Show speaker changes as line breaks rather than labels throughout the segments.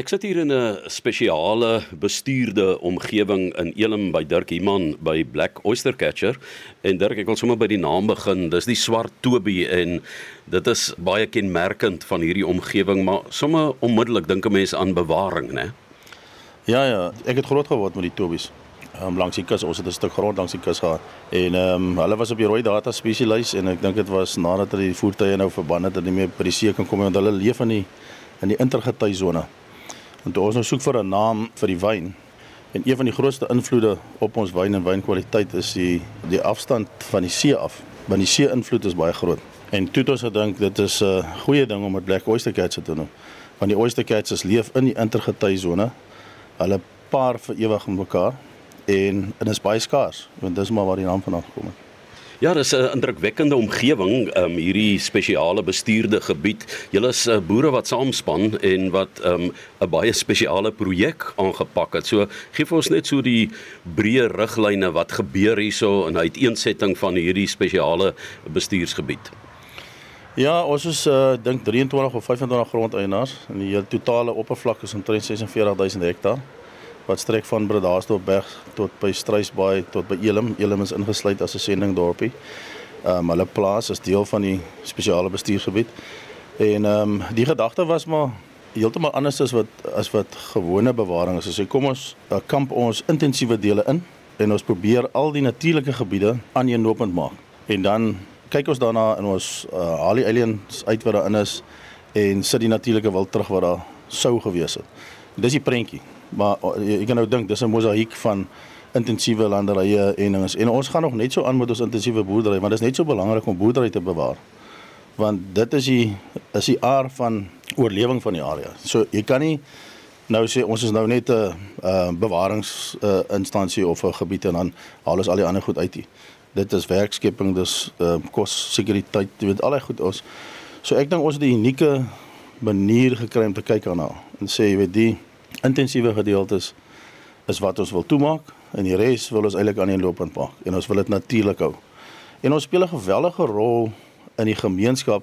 Ek sit hier in 'n spesiale bestuurde omgewing in Elim by Dirk Iman by Black Oyster Catcher en Dirk ek wil sommer by die naam begin. Dis die swart tobie en dit is baie kenmerkend van hierdie omgewing, maar sommer onmiddellik dink 'n mens aan bewaring, né?
Ja ja, ek het groot geword met die tobies. Um, langs die kus, ons het 'n stuk grond langs die kus gehad. En ehm um, hulle was op die rooi data spesialis en ek dink dit was nadat hulle die voertuie nou verbân het dat nie meer by die see kan kom nie want hulle leef in die in die intergety sone. En toe ons nou soek vir 'n naam vir die wyn. En een van die grootste invloede op ons wyn en wynkwaliteit is die die afstand van die see af. Want die see invloed is baie groot. En toe het ons gedink dit is 'n goeie ding om met Black Oyster Catcher te doen. Want die oyster catchers leef in die intergety sone. Hulle paar vir ewig met mekaar en dit is baie skaars want dis maar waar die naam vandaan gekom het.
Ja, dis 'n indrukwekkende omgewing, um hierdie spesiale bestuurde gebied. Julle is uh, boere wat saamspan en wat um 'n baie spesiale projek aangepak het. So gee vir ons net so die breë riglyne wat gebeur hierso in uiteensetting van hierdie spesiale bestuursgebied.
Ja, ons is uh dink 23 of 25 grondeienaars en die totale oppervlak is omtrent 46000 hektaar wat strek van Bredasdorpberg tot by Struisbaai tot by Elim. Elim is ingesluit as 'n sendingdorpie. Ehm um, hulle plaas is deel van die spesiale bestuursgebied. En ehm um, die gedagte was maar heeltemal anders as wat as wat gewone bewaring is. So kom ons uh, kamp ons intensiewe dele in en ons probeer al die natuurlike gebiede aaneenlopend maak. En dan kyk ons daarna in ons uh, haal die aliens uit wat daarin is en sit die natuurlike wild terug wat daar sou gewees het. Dis die prentjie maar jy kan nou dink dis 'n mosaïek van intensiewe landerye en dinges. En ons gaan nog net so aan met ons intensiewe boerdery, want dit is net so belangrik om boerdery te bewaar. Want dit is die is die aard van oorlewing van die area. So jy kan nie nou sê ons is nou net 'n uh, bewarings uh, instansie of 'n gebied en dan haal ons al die ander goed uit hier. Dit is werkskepping, dis uh, kos sekuriteit, jy weet al die goed ons. So ek dink ons het 'n unieke manier gekry om te kyk daarna en sê jy weet die intensiewe gedeeltes is wat ons wil toemaak en die res wil ons eintlik aan die lopend maak en ons wil dit natuurlik hou. En ons speel 'n geweldige rol in die gemeenskap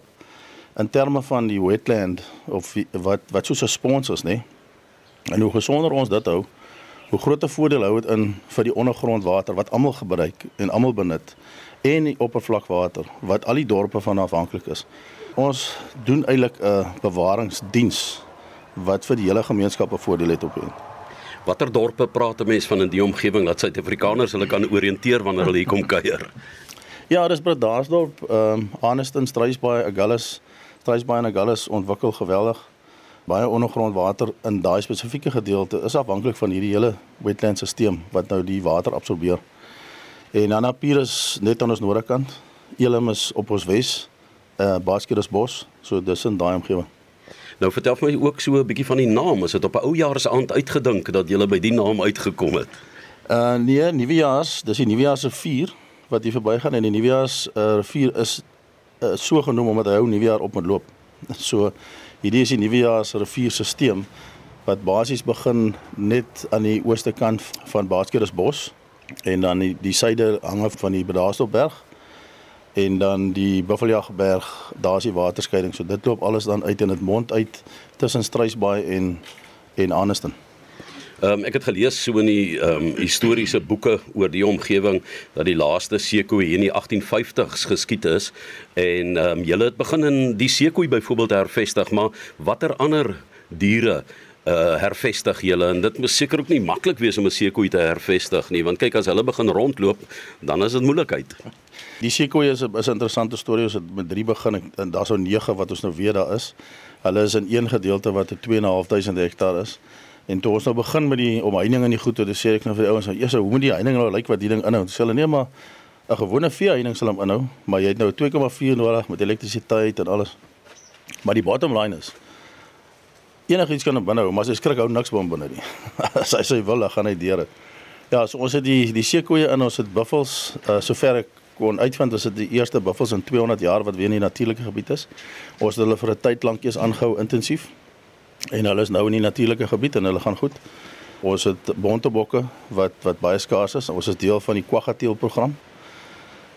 in terme van die wetland of wat wat soos 'n sponsors nê. En hoe gesonder ons dit hou, hoe groter voordeel hou dit in vir die ondergrondwater wat almal gebruik en almal benut en die oppervlakwater wat al die dorpe van afhanklik is. Ons doen eintlik 'n bewaringsdiens wat vir die hele gemeenskap 'n voordeel het op hen.
Watter dorpe praat 'n mens van in die omgewing dat Suid-Afrikaners hulle kan orienteer wanneer hulle hier kom kuier?
Ja, dis Bredasdorp, ehm um, Aniston, Struisbaai, Agulhas, Struisbaai en Agulhas ontwikkel geweldig. Baie ondergrondwater in daai spesifieke gedeelte is afhanklik van hierdie hele wetland stelsel wat nou die water absorbeer. En Anapirus net aan ons noordekant. Elim is op ons wes. Eh uh, Baskeros bos, so dis in daai omgewing.
Nou vertel my ook so 'n bietjie van die naam. Is dit op 'n ou jaar se aand uitgedink dat jy by die naam uitgekom het?
Uh nee, Nuwejaars, dis die Nuwejaars se 4 wat hier verbygaan en die Nuwejaars uh, rivier is uh, so genoem omdat hy hou Nuwejaar op met loop. So hierdie is die Nuwejaars rivierstelsel wat basies begin net aan die ooste kant van Baaskersbos en dan die, die suide hang af van die Bedastopberg en dan die Buffeljagberg, daar's die waterskeiding. So dit loop alles dan uit in dit mond uit tussen Struisbaai en en Aniston.
Ehm um, ek het gelees so in die ehm um, historiese boeke oor die omgewing dat die laaste seekoei hier in die 1850s geskiet is en ehm um, julle het begin in die seekoei byvoorbeeld hervestig, maar watter ander diere uh hervestig julle en dit moet seker ook nie maklik wees om 'n seekoei te hervestig nie want kyk as hulle begin rondloop dan is dit moeilikheid.
Die seekoei is 'n is 'n interessante storie ons het met 3 begin en daar's nou 9 wat ons nou weet daar is. Hulle is in een gedeelte wat 'n 2.500 hektaar is. En toe ons nou begin met die omheining in die goed, toe sê ek nou vir die ouens, eers hoe moet die heining nou lyk wat die ding inhou? Hulle nee maar 'n gewone vee heining sal hom inhou, maar jy het nou 2.4 nodig met elektrisiteit en alles. Maar die bottom line is enigiets kan hom binhou, maar as hy skrik hou niks hom binne nie. as hy sê wil, dan gaan hy deur dit. Ja, so ons het die die seekoeie in, ons het buffels, uh sover ek kon uitvind, is dit die eerste buffels in 200 jaar wat weer in die natuurlike gebied is. Ons het hulle vir 'n tyd lank eers aangehou intensief. En hulle is nou in die natuurlike gebied en hulle gaan goed. Ons het bontebokke wat wat baie skaars is. Ons is deel van die kwaggateel program.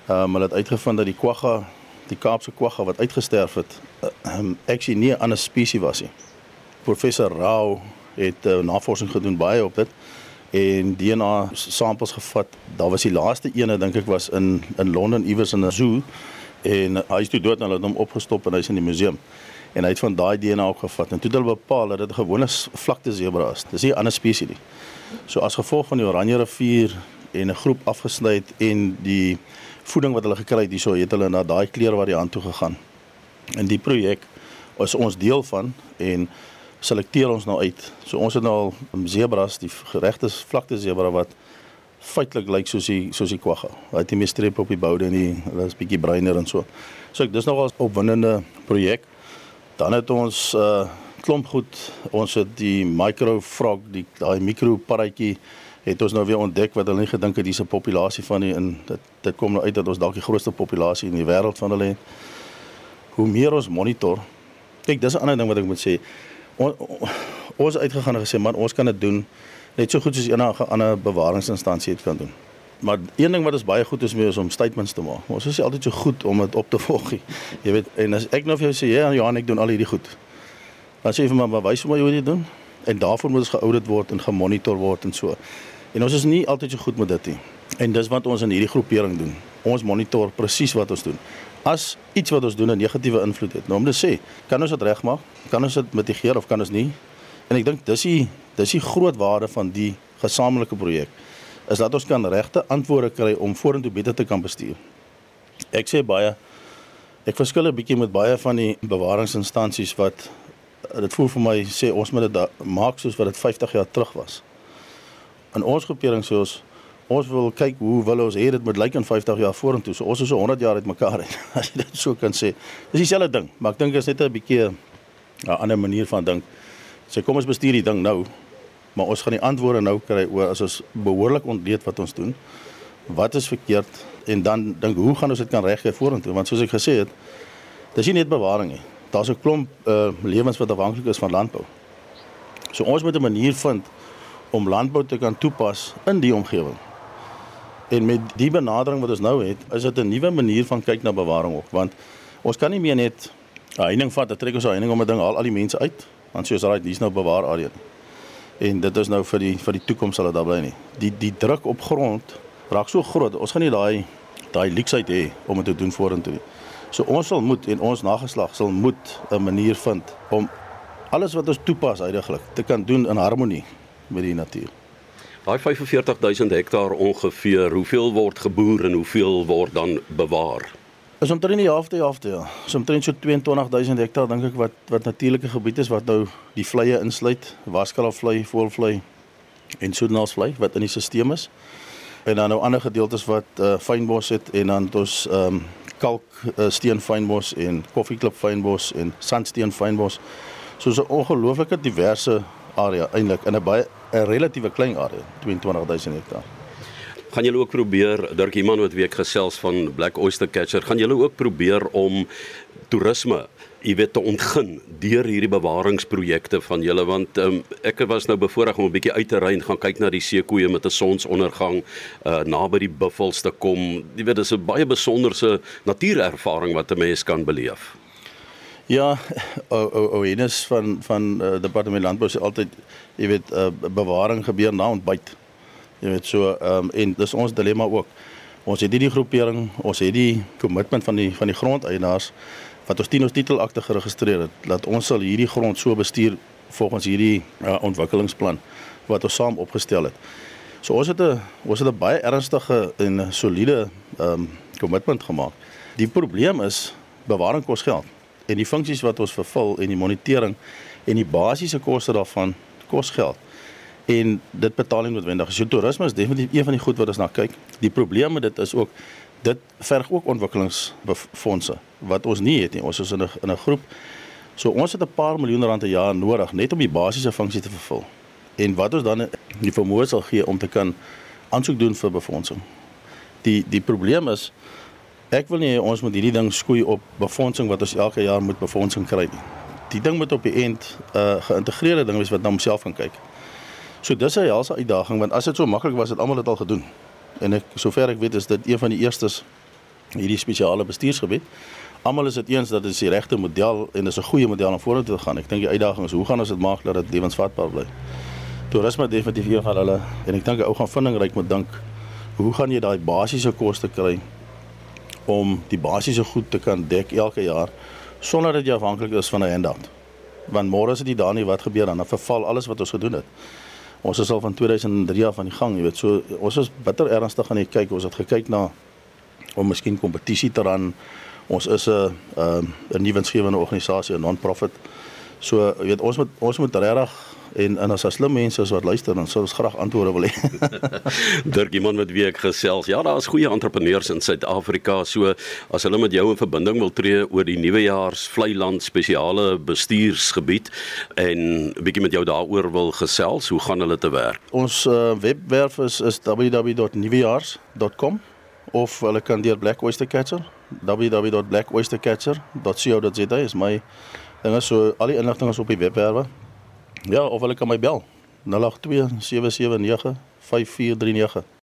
Ehm um, hulle het uitgevind dat die kwagga, die Kaapse kwagga wat uitgesterf het, ehm uh, actually nie 'n ander spesies was nie professor Rao het uh, navorsing gedoen baie op dit en DNA samples gevat. Daar was die laaste ene dink ek was in in Londen iewers in 'n zoo en hy is toe dood en hulle het hom opgestop en hy's in die museum. En hy het van daai DNA opgevat en toe het hulle bepaal dat dit 'n gewone vlakte sebra is. Dis nie 'n ander spesies nie. So as gevolg van die Oranje rivier en 'n groep afgesny het en die voeding wat hulle gekry het hierso het hulle na daai kleurvariant toe gegaan. In die projek is ons deel van en selekteer ons nou uit. So ons het nou al zebras, die geregte vlakte zebra wat feitelik lyk soos die soos die kwagga. Hy het nie meer strepe op die boude nie. Hulle is bietjie bruiner en so. So ek dis nogal 'n opwindende projek. Dan het ons 'n uh, klomp goed. Ons het die microfrog, die daai mikroparatjie het ons nou weer ontdek wat hulle nie gedink het dis 'n populasie van nie in dit dit kom nou uit dat ons dalk die grootste populasie in die wêreld van hulle het. Hoe meer ons monitor. Kyk, dis 'n ander ding wat ek moet sê. On, on, ons uitgegaan en gesê man, ons kan dit doen net so goed soos enige ander bewaringsinstansie het kan doen. Maar een ding wat ons baie goed is mee is om statements te maak. Ons is altyd so goed om dit op te volg. Jy weet, en as ek nou vir jou sê, ja, Johan, ek doen al hierdie goed. Dan sê jy vir my, maar wys vir my hoe jy dit doen. En daarvoor moet ons geaudit word en gemonitor word en so. En ons is nie altyd so goed met dit nie. En dis wat ons in hierdie groepering doen. Ons monitor presies wat ons doen. As iets wat ons doen 'n negatiewe invloed het, nou om te sê, kan ons dit regmaak? Kan ons dit mitigeer of kan ons nie? En ek dink dis die dis die groot waarde van die gesamentlike projek is dat ons kan regte antwoorde kry om vorentoe beter te kan bestuur. Ek sê baie ek verskil 'n bietjie met baie van die bewaringsinstansies wat dit voel vir my sê ons moet dit maak soos wat dit 50 jaar terug was in ons groepering sê ons ons wil kyk hoe wil ons hê dit moet lyk in 50 jaar vorentoe. So ons is so 100 jaar uitmekaar uit as jy dit so kan sê. Dis dieselfde ding, maar ek dink is net 'n bietjie 'n ander manier van dink. Sê kom ons bestuur die ding nou. Maar ons gaan die antwoorde nou kry oor as ons behoorlik ontleed wat ons doen. Wat is verkeerd en dan dink hoe gaan ons dit kan regkry vorentoe? Want soos ek gesê het, dis nie net bewaring nie. Daar's 'n klomp uh lewens wat afhanklik is van landbou. So ons moet 'n manier vind om landbou te kan toepas in die omgewing. En met die benadering wat ons nou het, is dit 'n nuwe manier van kyk na bewaring ook, want ons kan nie meer net 'n heining vat, trek ons 'n heining om 'n ding al al die mense uit, want soos raai, dis nou bewaar area. En dit is nou vir die vir die toekoms sal dit daar bly nie. Die die druk op grond raak so groot. Ons gaan nie daai daai leksheid hê om dit te doen vorentoe. So ons sal moet en ons nageslag sal moet 'n manier vind om alles wat ons toepas heidaglik te kan doen in harmonie met die natuur.
Daai 45000 hektaar ongeveer, hoeveel word geboer en hoeveel word dan bewaar?
Is omtrent die helfte helfte ja. Is omtrent so 22000 hektaar dink ek wat wat natuurlike gebied is wat nou die vleie insluit, waskalafvlei, voëlvlei en soedenaalsvlei wat in die stelsel is. En dan nou ander gedeeltes wat uh, fynbos het en dan ons ehm um, kalk uh, steen fynbos en koffieklip fynbos en sandsteen fynbos. So 'n ongelooflike diverse area eintlik in 'n baie 'n relatiewe klein area, 22000 hektaar.
Gaan julle ook probeer, Dirk Iman wat week gesels van Black Oyster Catcher, gaan julle ook probeer om toerisme jy weet te ontgin deur hierdie bewaringsprojekte van julle want um, ek was nou bevoorreg om 'n bietjie uit te ry en gaan kyk na die seekoeie met 'n sonsondergang uh, naby die buffels te kom. Jy weet dis 'n baie besonderse natuurervaring wat 'n mens kan beleef.
Ja, o o o Enes van van uh, departement landbou sê altyd jy weet uh, bewaring gebeur na ontbyt. Jy weet so ehm um, en dis ons dilemma ook. Ons het hierdie groepering, ons het die kommitment van die van die grondeienaars wat ons teen ons titelakte geregistreer het dat ons sal hierdie grond so bestuur volgens hierdie uh, ontwikkelingsplan wat ons saam opgestel het. So ons het 'n ons het 'n baie ernstige en soliede ehm um, kommitment gemaak. Die probleem is bewaring kos geld en die funksies wat ons vervul en die monitering en die basiese koste daarvan kos geld. En dit betaal nie noodwendig. So toerisme is definitief een van die goed wat ons na kyk. Die probleem met dit is ook dit verg ook ontwikkelingsfondse wat ons nie het nie. Ons is in 'n in 'n groep. So ons het 'n paar miljoen rand per jaar nodig net om die basiese funksie te vervul. En wat ons dan die vermoë sal gee om te kan aansoek doen vir befondsing. Die die probleem is Ek wil nie ons moet hierdie ding skoei op befondsing wat ons elke jaar moet befondsing kry nie. Die ding moet op die end 'n uh, geïntegreerde ding wees wat na homself kan kyk. So dis 'n helse uitdaging want as dit so maklik was het almal dit al gedoen. En ek sover ek weet is dit een van die eerstes hierdie spesiale bestuursgebied. Almal is dit eens dat dit is die regte model en dis 'n goeie model om vorentoe te gaan. Ek dink die uitdaging is hoe gaan ons dit maak dat dit lewensvatbaar bly? Toerisme definitief een van hulle en ek dink ou gaan vindingryk moet dink. Hoe gaan jy daai basiese koste kry om die basiese goed te kan dek elke jaar sonder dat jy afhanklik is van 'n handout? Want môre as dit daar nie wat gebeur dan, dan verval alles wat ons gedoen het. Ons is al van 2003 af aan die gang, jy weet, so ons is bitter ernstig aan die kyk. Ons het gekyk na om miskien kompetisie te ran. Ons is 'n 'n 'n nuwensgewende organisasie, 'n non-profit. So, jy weet, ons moet ons moet regtig en en as as slim mense is wat luister dan sou ons graag antwoorde wil hê.
Dirk iemand met wie ek gesels. Ja, daar's goeie entrepreneurs in Suid-Afrika. So as hulle met jou in verbinding wil tree oor die nuwejaars vleiland spesiale bestuursgebied en 'n bietjie met jou daaroor wil gesels, hoe gaan hulle te werk?
Ons uh, webwerf is, is www.nuwejaars.com of hulle kan deur Black Oyster Catcher www.blackoystercatcher.co.za is my dinge so al die inligting is op die webwerwe. Ja, of hulle kan my bel. 082 779 5439.